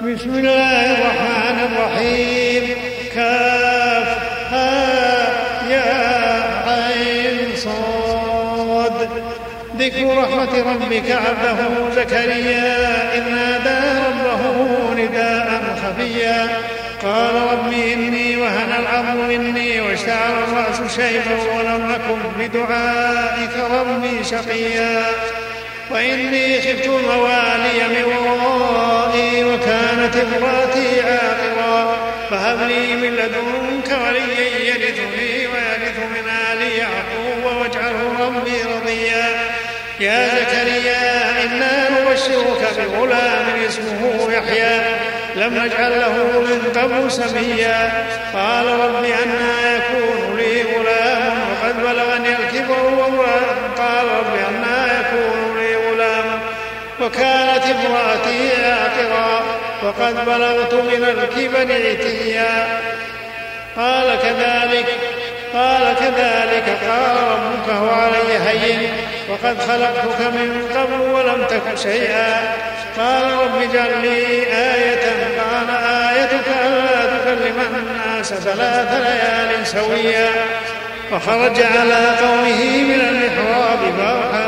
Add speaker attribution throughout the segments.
Speaker 1: بسم الله الرحمن الرحيم. كاف ها يا عين صاد. ذكر رحمة ربك عبده زكريا إذ نادى ربه نداء خفيا. قال رب إني وهن العظم مني واشتعل الرأس شيبا ولم أكن بدعائك ربي شقيا. وإني خفت الموالي من ورائي وكانت امرأتي عاقرا. فهب لي من لدنك وليا يرثني ويرث من آل يعقوب واجعله ربي رضيا. يا زكريا إنا نبشرك بغلام اسمه يحيى. لم نجعل له من قبل سميا. قال رب أنا يكون لي غلام وقد بلغني الكبر وامرأة قال رب أنا وكانت امرأتي عاقرا وقد بلغت من الكبر عتيا. قال كذلك قال كذلك قال ربك هو علي هين وقد خلقتك من قبل ولم تك شيئا. قال رب اجعل لي آية قال آيتك ألا تكلم الناس ثلاث ليال سويا. فخرج على قومه من المحراب فأوحى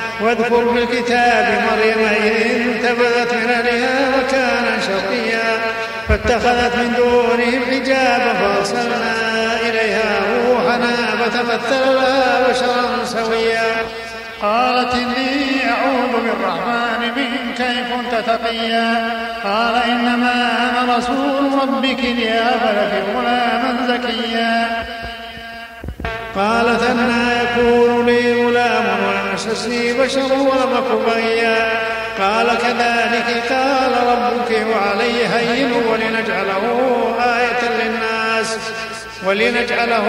Speaker 1: واذكر في الكتاب مريم إذ انتبذت من أهلها وكان شقيا فاتخذت من دونهم حجابا فأرسلنا إليها روحنا فتمثل لها بشرا سويا. قالت إني أعوذ بالرحمن منك إن كنت تقيا. قال إنما أنا رسول ربك ليهب لك غلاما زكيا. قالت أنا يكون لي غلام ولم يمسسني بشر ولم أك بغيا قال كذلك قال ربك وعلي هين ولنجعله آية للناس. ولنجعله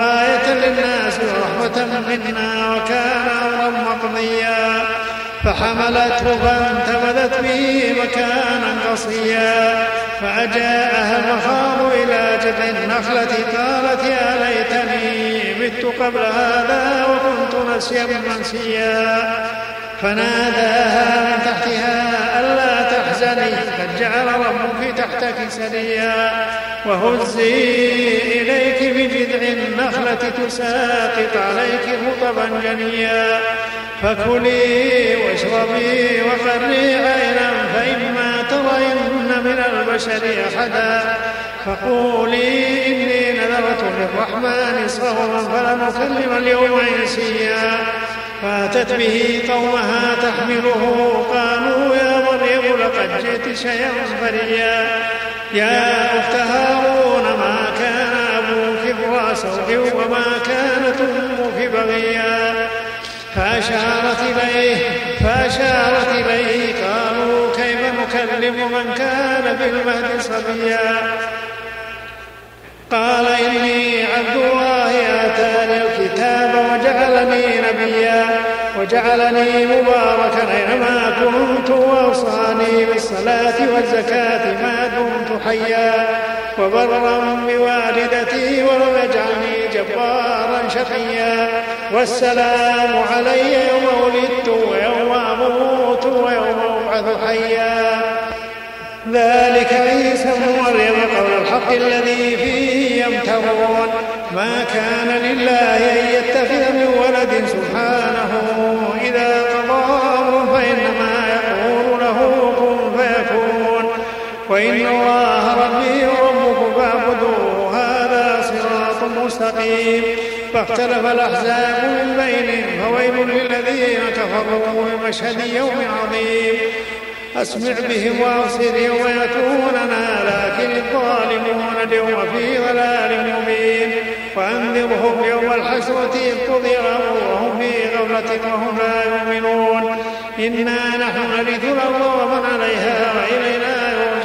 Speaker 1: آية للناس ورحمة منا وكان أمرا مقضيا. فحملته فانتبذت به مكانا قصيا. فأجاءها المخاض إلى جذع النخلة قالت يا ليتني مت قبل هذا وكنت نسيا منسيا. فناداها من تحتها ألا تحزني قد جعل ربك تحتك سريا. وهزي إليك بجذع النخلة تساقط عليك رطبا جنيا. فكلي واشربي وقري عينا فإما ترين من البشر أحدا فقولي إني نذرت للرحمن صوما فلن أكلم اليوم إنسيا فاتت به قومها تحمله. قالوا يا مريم لقد جئت شيئا فريا يا أخت هارون ما كان أبوك امرأ وما كانت أمك بغيا فأشارت إليه فأشارت إليه كيف نكلم من كان في المهد صبيا. قال إني عبد الله آتاني الكتاب وجعلني نبيا. وجعلني مباركا أينما كنت وأوصاني بالصلاة والزكاة ما دمت حيا. وبرا بوالدتي ولم يجعلني جبارا شقيا. والسلام علي يوم ولدت ويوم أموت ويوم أبعث حيا. ذلك عيسى مريم قول الحق الذي فيه يمترون ما كان لله أن يتخذ فاختلف الأحزاب من بينهم فويل للذين كفروا من مشهد يوم عظيم. أسمع بهم وأبصر يوم يأتوننا لكن الظالمون اليوم في ضلال مبين. وأنذرهم يوم الحسرة إذ قضي الأمر وهم في غفلة وهم لا يؤمنون. إنا نحن نرث الأرض ومن عليها وإلينا يرجعون.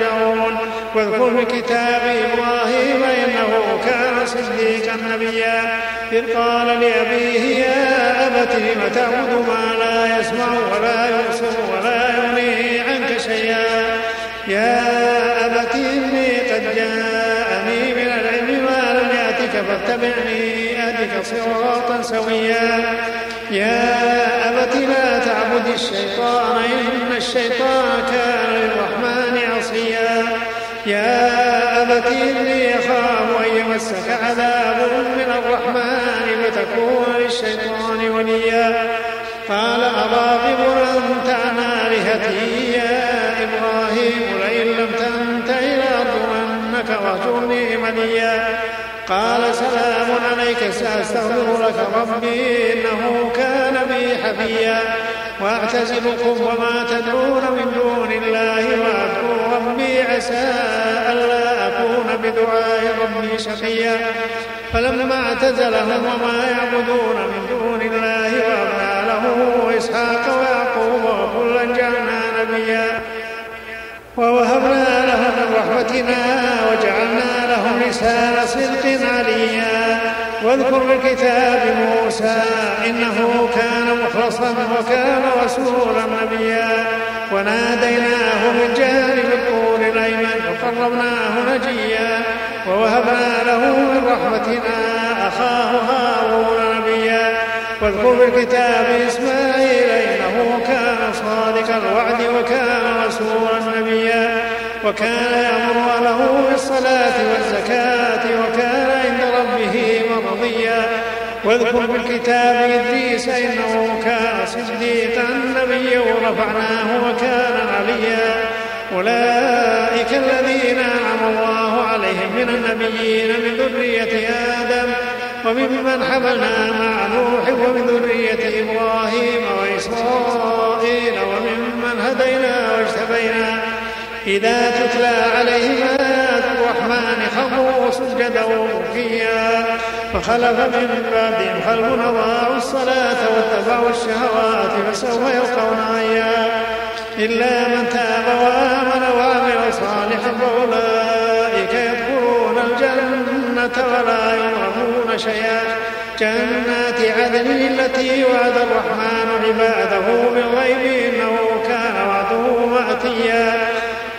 Speaker 1: واذكر في كتاب إبراهيم نبيا. إذ قال لأبيه يا أبت لم تعبد ما لا يسمع ولا يبصر ولا يغني عنك شيئا؟ يا أبت إني قد جاءني من العلم ما لم يأتك فاتبعني أهدك صراطا سويا. يا أبت لا تعبد الشيطان إن الشيطان كان للرحمن يا أبت إني أخاف أن يمسك عذاب من الرحمن فتكون للشيطان وليا. قال أراغب أنت عن آلهتي يا إبراهيم لئن لم تنته لأرجمنك واهجرني مليا. قال سلام عليك سأستغفر لك ربي إنه حفيا. وأعتزلكم وما تدعون من دون الله وأدعو ربي عسى ألا أكون بدعاء ربي شقيا. فلما اعتزلهم وما يعبدون من دون الله وأبنى له إسحاق ويعقوب وكلا جعلنا نبيا. ووهبنا لهم من رحمتنا وجعلنا لهم لسان صدق عليا. واذكر بالكتاب موسى إنه كان مخلصا وكان رسولا نبيا. وناديناه من جانب الطور الأيمن وقربناه نجيا. ووهبنا له من رحمتنا أخاه هارون نبيا. واذكر بالكتاب إسماعيل إنه كان صادق الوعد وكان رسولا نبيا. وكان يأمر أهله بالصلاة والزكاة وكان عند ربه مرضيا. واذكر بالكتاب إدريس إنه كان صديقا نبيا ورفعناه وكان عليا. أولئك الذين أنعم الله عليهم من النبيين من ذرية آدم وممن حملنا مع نوح ومن ذرية إبراهيم وإسرائيل وممن هدينا واجتبينا. إذا تتلى عليهم آيات الرحمن خروا سجدا وبكيا فخلف من بعدهم خلف أضاعوا الصلاة واتبعوا الشهوات فسوف يلقون غيا إلا من تاب وآمن وعمل صالحا فأولئك يدخلون الجنة ولا يظلمون شيئا. جنات عدن التي وعد الرحمن عباده بالغيب إنه كان وعده مأتيا.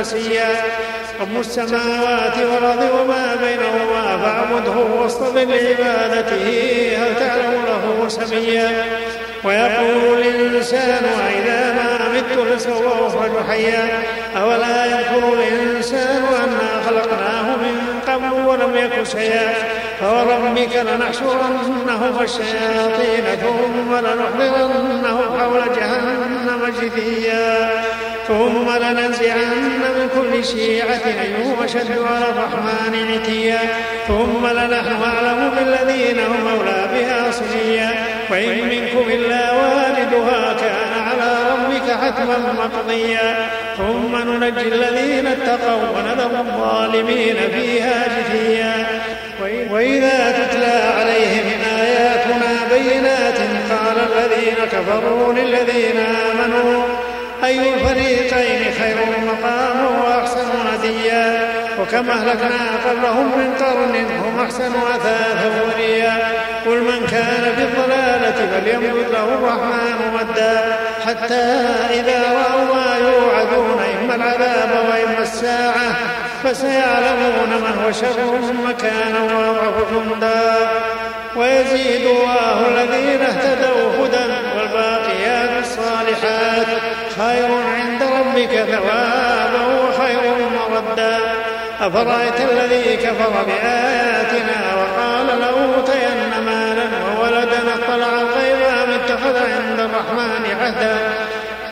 Speaker 1: نسيا رب السماوات والأرض وما بينهما فاعبده واصطبر لعبادته هل تعلم له سميا. ويقول الإنسان أإذا ما مت لسوف أخرج حيا. أولا يذكر الإنسان أنا خلقناه من قبل ولم يك شيئا. فوربك لنحشرنهم والشياطين ثم لنحضرنهم حول جهنم جثيا. ثم لننزعن من كل شيعة أيهم أشد على الرحمن عتيا. ثم لنحن أعلم بالذين هم أولى بها صليا وإن منكم إلا والدها كان على ربك حتما مقضيا. ثم ننجي الذين اتقوا ونذر الظالمين فيها جثيا. وإذا تتلى عليهم آياتنا بينات قال الذين كفروا للذين آمنوا أي الفريقين خير مقاما وأحسن نديا. وكم أهلكنا قبلهم من قرن هم أحسن أثاثا وريا. قل من كان في الضلالة فليمدد له الرحمن مدا. حتى إذا رأوا ما يوعدون إما العذاب وإما الساعة فسيعلمون من هو شر مكانا وأضعف جندا. ويزيد الله الذين اهتدوا ربك ثوابا وخير مردا أفرأيت الذي كفر بآياتنا وقال لأوتين مالا وولدا اطلع الغيب أم اتخذ عند الرحمن عهدا.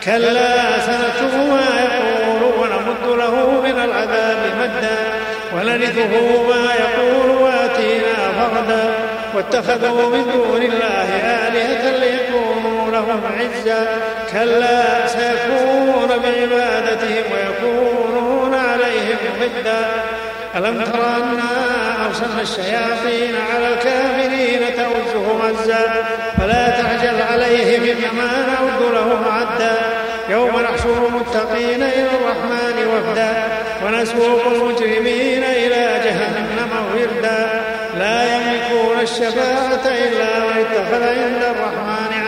Speaker 1: كلا سنكتب ما يقول ونمد له من العذاب مدا. ونرثه ما يقول وآتينا فردا. واتخذوا من دون الله آلهة لهم عزا كلا سيكون يكفرون بعبادتهم ويكونون عليهم ضدا. ألم تر أنا أرسلنا الشياطين على الكافرين تؤزهم أزا فلا تعجل عليهم إنما نعد لهم عدا. يوم نحشر المتقين إلى الرحمن وفدا. ونسوق المجرمين إلى جهنم وردا. لا يملكون الشفاعة إلا من اتخذ عند الرحمن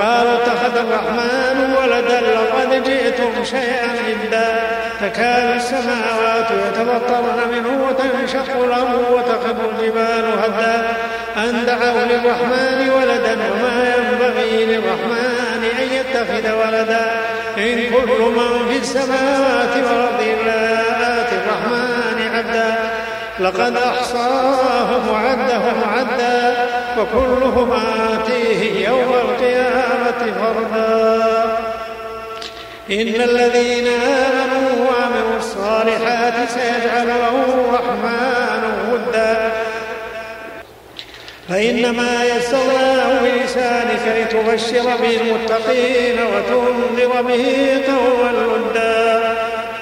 Speaker 1: وقالوا اتخذ الرحمن ولدا لقد جئتم شيئا إدا تكاد السماوات يتفطرن منه وتنشق الأرض وتخر الجبال هدا أن دعوا للرحمن ولدا وما ينبغي للرحمن أن يتخذ ولدا إن كل من في السماوات والأرض إلا آتي الرحمن عبدا لقد أحصاهم وعدهم عدا وكلهم آتيه يوم القيامة فردا إن الذين آمنوا وعملوا الصالحات سيجعل لهم الرحمن ودا. فإنما يسرناه بلسانك لتبشر به المتقين وتنذر به قوما لدا.